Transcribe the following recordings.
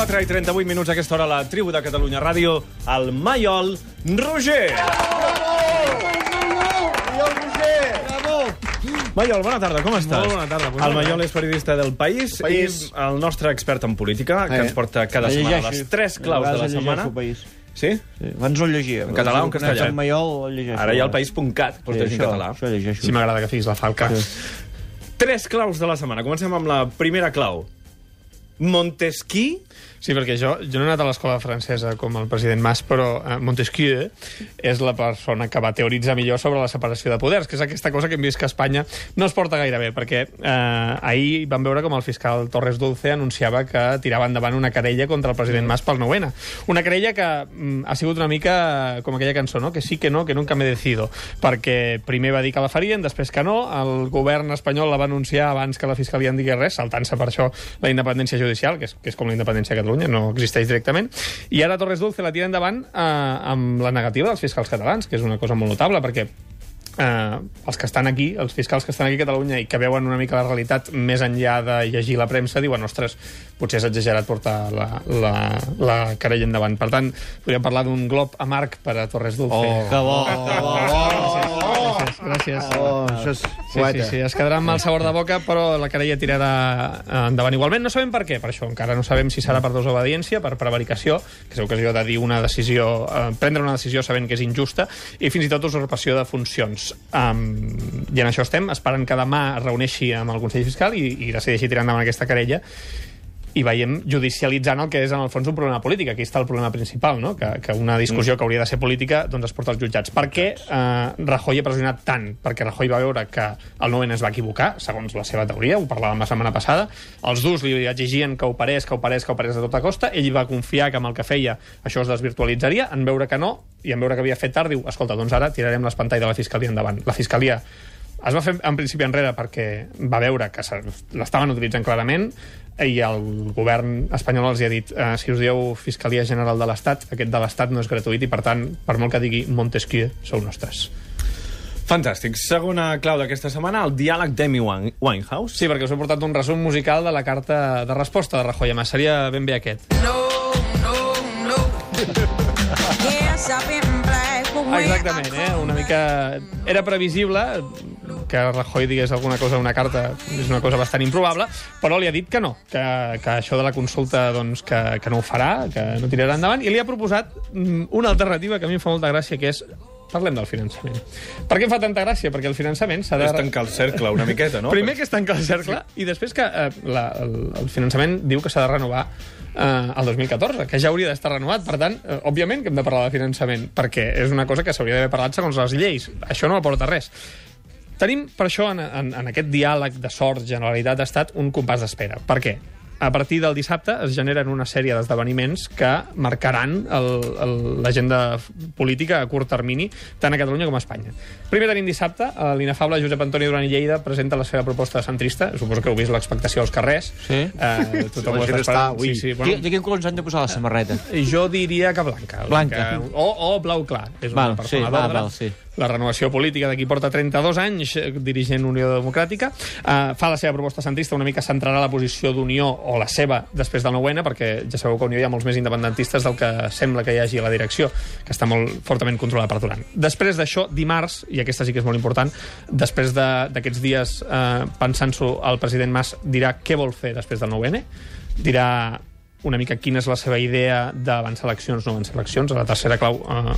4 i 38 minuts a aquesta hora a la tribu de Catalunya Ràdio, el Maiol Roger. Maiol, bona tarda, com estàs? Molt bona tarda, doncs El. Maiol és periodista del País, País. i el nostre expert en política, que Eh, ens porta cada setmana les tres claus de la setmana. Sí? Sí. Abans el llegia. En català o en castellà? En Maiol el llegeixo. Ara hi ha el país.cat, però Sí, sí, en això, català. això llegeixo. Sí, m'agrada que fiquis la falca. Sí. Tres claus de la setmana. Comencem amb la primera clau. Montesquieu Sí, perquè jo, jo no he anat a l'escola francesa com el president Mas, però eh, Montesquieu és la persona que va teoritzar millor sobre la separació de poders, que és aquesta cosa que hem vist que a Espanya no es porta gaire bé, perquè eh, ahir vam veure com el fiscal Torres Dulce anunciava que tirava endavant una querella contra el president Mas pel 9-N. Una querella que mm, ha sigut una mica com aquella cançó, no? que sí, que no, que nunca m'he decido, perquè primer va dir que la farien, després que no, el govern espanyol la va anunciar abans que la fiscalia en digués res, saltant-se per això la independència judicial, que és, que és com la independència de Catalunya, no existeix directament, i ara Torres Dulce la tira endavant eh, amb la negativa dels fiscals catalans, que és una cosa molt notable, perquè eh, els que estan aquí, els fiscals que estan aquí a Catalunya i que veuen una mica la realitat més enllà de llegir la premsa, diuen, ostres, potser és exagerat portar la, la, la querella endavant. Per tant, podríem parlar d'un glob amarg per a Torres Dulce. Oh. Que bo, que bo. Gràcies, gràcies. Oh, això és Sí, sí, sí, es quedarà amb mal sabor de boca, però la querella tirarà endavant igualment. No sabem per què, per això. Encara no sabem si serà per desobediència, per prevaricació, que és ocasió de dir una decisió, eh, prendre una decisió sabent que és injusta, i fins i tot usurpació de funcions. Um, I en això estem, esperant que demà es reuneixi amb el Consell Fiscal i, i decideixi tirar endavant aquesta querella i veiem judicialitzant el que és en el fons un problema polític. Aquí està el problema principal, no? que, que una discussió que hauria de ser política doncs es porta als jutjats. Per què eh, Rajoy ha pressionat tant? Perquè Rajoy va veure que el 9 es va equivocar, segons la seva teoria, ho parlàvem la setmana passada, els durs li exigien que operés, que operés, que operés de tota costa, ell va confiar que amb el que feia això es desvirtualitzaria, en veure que no, i en veure que havia fet tard, diu, escolta, doncs ara tirarem l'espantall de la Fiscalia endavant. La Fiscalia es va fer en principi enrere perquè va veure que l'estaven utilitzant clarament i el govern espanyol els hi ha dit eh, si us dieu Fiscalia General de l'Estat, aquest de l'Estat no és gratuït i per tant, per molt que digui Montesquieu, sou nostres. Fantàstic. Segona clau d'aquesta setmana, el diàleg d'Amy Wine- Winehouse. Sí, perquè us he portat un resum musical de la carta de resposta de Rajoy. Además, seria ben bé aquest. No, no, no. yes, I've been black. but when Exactament, eh? Una mica... Era previsible que Rajoy digués alguna cosa a una carta, és una cosa bastant improbable, però li ha dit que no, que, que això de la consulta doncs, que, que no ho farà, que no tirarà endavant, i li ha proposat mm, una alternativa que a mi em fa molta gràcia, que és parlem del finançament. Per què em fa tanta gràcia? Perquè el finançament s'ha de... És tancar el cercle una miqueta, no? Primer que es tanca el cercle i després que eh, la, el, el finançament diu que s'ha de renovar eh, el 2014, que ja hauria d'estar renovat. Per tant, eh, òbviament que hem de parlar de finançament, perquè és una cosa que s'hauria d'haver parlat segons les lleis. Això no aporta res. Tenim, per això, en, en, en aquest diàleg de sort, Generalitat-Estat, un compàs d'espera. Per què? A partir del dissabte es generen una sèrie d'esdeveniments que marcaran l'agenda política a curt termini, tant a Catalunya com a Espanya. Primer tenim dissabte, l'inefable Josep Antoni Duran i Lleida presenta la seva proposta centrista, suposo que heu vist l'expectació als carrers. Sí. Eh, tothom La ho gent està esperant. Sí, sí, bueno, de quin color ens han de posar la samarreta? jo diria que blanca. Blanca. O, o blau clar. És una Val, persona sí, val, d'ordre. val, sí. La renovació política d'aquí porta 32 anys eh, dirigent Unió Democràtica. Uh, fa la seva proposta centrista, una mica centrarà la posició d'Unió o la seva després del 9-N, perquè ja sabeu que Unió hi ha molts més independentistes del que sembla que hi hagi a la direcció, que està molt fortament controlada per Duran. Després d'això, dimarts, i aquesta sí que és molt important, després de- d'aquests dies eh, pensant-s'ho, el president Mas dirà què vol fer després del 9-N, dirà una mica quina és la seva idea d'avançar eleccions, no avançar eleccions. A la tercera clau eh,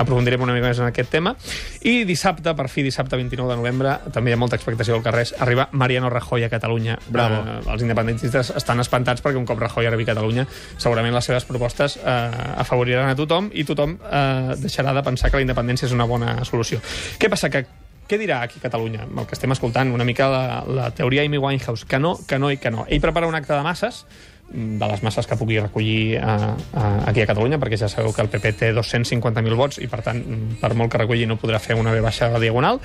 aprofundirem una mica més en aquest tema. I dissabte, per fi, dissabte 29 de novembre, també hi ha molta expectació al carrer, arriba Mariano Rajoy a Catalunya. Bravo. Eh, els independentistes estan espantats perquè un cop Rajoy arribi a Catalunya, segurament les seves propostes eh, afavoriran a tothom i tothom eh, deixarà de pensar que la independència és una bona solució. Què passa? Que què dirà aquí a Catalunya? El que estem escoltant, una mica la, la teoria Amy Winehouse, que no, que no i que no. Ell prepara un acte de masses, de les masses que pugui recollir a, a, aquí a Catalunya, perquè ja sabeu que el PP té 250.000 vots i, per tant, per molt que recolli no podrà fer una B baixa diagonal.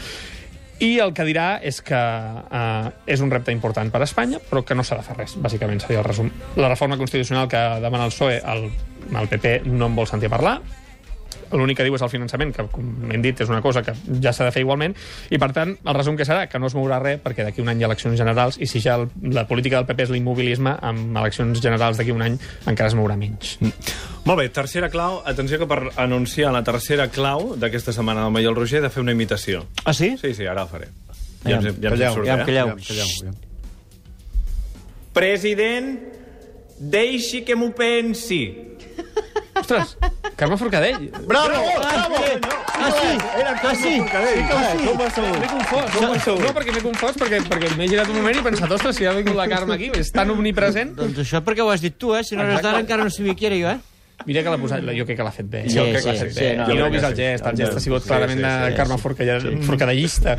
I el que dirà és que eh, és un repte important per a Espanya, però que no s'ha de fer res, bàsicament seria el resum. La reforma constitucional que demana el PSOE, el, el PP no en vol sentir parlar, l'únic que diu és el finançament, que, com hem dit, és una cosa que ja s'ha de fer igualment, i per tant, el resum que serà que no es mourà res perquè d'aquí un any hi ha eleccions generals i si ja el, la política del PP és l'immobilisme, amb eleccions generals d'aquí un any encara es mourà menys. Molt bé, tercera clau. Atenció que per anunciar la tercera clau d'aquesta setmana del Maiol Roger he de fer una imitació. Ah, sí? Sí, sí, ara la faré. Ja, ja ens en Calleu, surt, ja em eh? calleu. Calleu, calleu. President, deixi que m'ho pensi. Ostres, Carme Forcadell! Bravo! Bravo! Ah, sí? Ah, sí? Sí que ho sí. Com ha sabut? M'he confós. No, no, perquè m'he confós, perquè, perquè m'he girat un moment i he pensat, ostres, si ha vingut la Carme aquí, és tan omnipresent. Doncs això perquè ho has dit tu, eh? Si no eres d'ara encara no sabia qui era jo, eh? Mira que l'ha posat, jo crec que l'ha fet bé. Sí, jo crec que l'ha sí, fet sí, bé. no, I no heu vist el gest, el sí. gest ha sigut Sí, clarament sí, de sí, Carme sí. Forcadell- Forcadellista.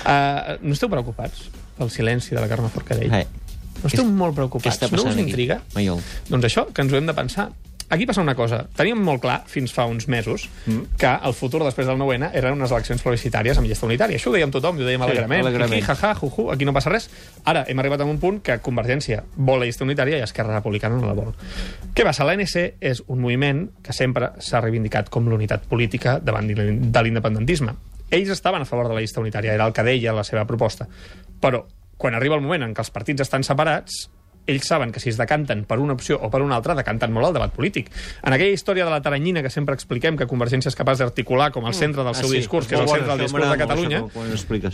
Uh, no esteu preocupats pel silenci de la Carme Forcadell? Eh, No esteu molt preocupats? No us intriga? Doncs això, que ens ho hem de pensar. Aquí passa una cosa. Teníem molt clar, fins fa uns mesos, mm. que el futur després del 9-N eren unes eleccions plebiscitàries amb llista unitària. Això ho dèiem tothom, ho dèiem alegrament. alegrament. Aquí, jaja, juju, aquí no passa res. Ara hem arribat a un punt que Convergència vol la llista unitària i Esquerra Republicana no la vol. Què passa? L'ANC és un moviment que sempre s'ha reivindicat com l'unitat política davant de l'independentisme. Ells estaven a favor de la llista unitària, era el que deia la seva proposta. Però quan arriba el moment en què els partits estan separats, ells saben que si es decanten per una opció o per una altra, decanten molt el debat polític. En aquella història de la taranyina que sempre expliquem que Convergència és capaç d'articular com el centre del seu discurs, que és el centre del discurs de Catalunya,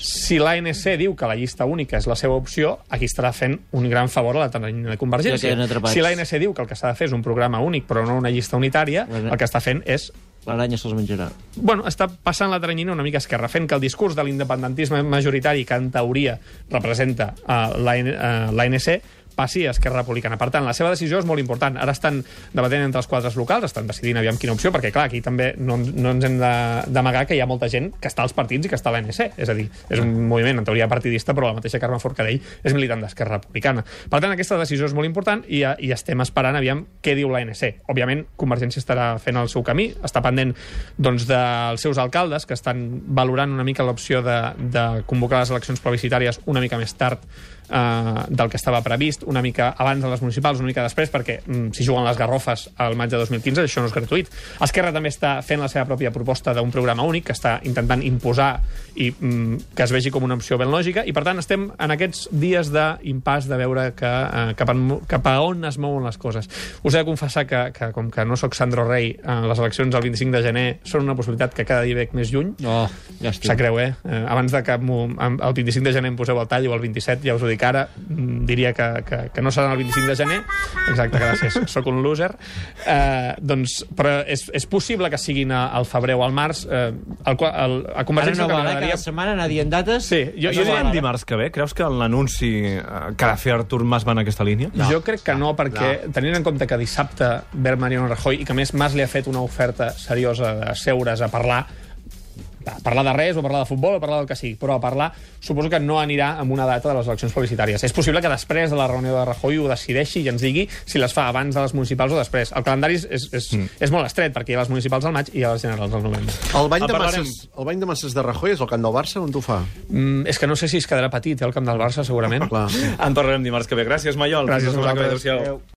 si l'ANC diu que la llista única és la seva opció, aquí estarà fent un gran favor a la taranyina de Convergència. Si l'ANC diu que el que s'ha de fer és un programa únic però no una llista unitària, el que està fent és L'aranya se'ls menjarà. bueno, està passant la teranyina una mica esquerra, fent que el discurs de l'independentisme majoritari, que en teoria representa uh, l'ANC, passi a Esquerra Republicana. Per tant, la seva decisió és molt important. Ara estan debatent entre els quadres locals, estan decidint aviam quina opció, perquè, clar, aquí també no, no ens hem d'amagar que hi ha molta gent que està als partits i que està a l'ANC. És a dir, és un moviment, en teoria, partidista, però la mateixa Carme Forcadell és militant d'Esquerra Republicana. Per tant, aquesta decisió és molt important i, i estem esperant aviam què diu l'ANC. Òbviament, Convergència estarà fent el seu camí, està pendent doncs, dels seus alcaldes, que estan valorant una mica l'opció de, de convocar les eleccions plebiscitàries una mica més tard eh, del que estava previst, una mica abans de les municipals, una mica després, perquè mm, si juguen les garrofes al maig de 2015, això no és gratuït. Esquerra també està fent la seva pròpia proposta d'un programa únic, que està intentant imposar i mm, que es vegi com una opció ben lògica, i per tant estem en aquests dies d'impàs de veure que, eh, cap, a, cap a on es mouen les coses. Us he de confessar que, que com que no sóc Sandro Rey, eh, les eleccions el 25 de gener són una possibilitat que cada dia veig més lluny, Oh, ja estic. Sap greu, eh? eh? Abans de que el 25 de gener em poseu el tall o el 27, ja us ho dic ara, mm, diria que, que, que no serà el 25 de gener. Exacte, gràcies, sóc un loser. Eh, doncs, però és, és possible que siguin a- al febrer o al març. Eh, el, el, a Ara Convergència no el que val, eh? m'agradaria... Cada setmana anar dient dates. Sí, jo, Jo diria, dimarts que ve. Creus que l'anunci eh, que ha de fer Artur Mas va en aquesta línia? no, jo crec que no, perquè tenint en compte que dissabte ve Mariano Rajoy i que a més Mas li ha fet una oferta seriosa de seure's a parlar a parlar de res, o parlar de futbol, o parlar del que sigui, però a parlar suposo que no anirà amb una data de les eleccions plebiscitàries. És possible que després de la reunió de Rajoy ho decideixi i ens digui si les fa abans de les municipals o després. El calendari és, és, és, mm. és molt estret, perquè hi ha les municipals al maig i hi ha les generals al novembre. El bany, En de parlarem. masses, el bany de masses de Rajoy és el camp del Barça, on t'ho fa? Mm, és que no sé si es quedarà petit, eh, el camp del Barça, segurament. Clar. En parlarem dimarts que ve. Gràcies, Maiol. Gràcies ve. a vosaltres. Adéu-siau.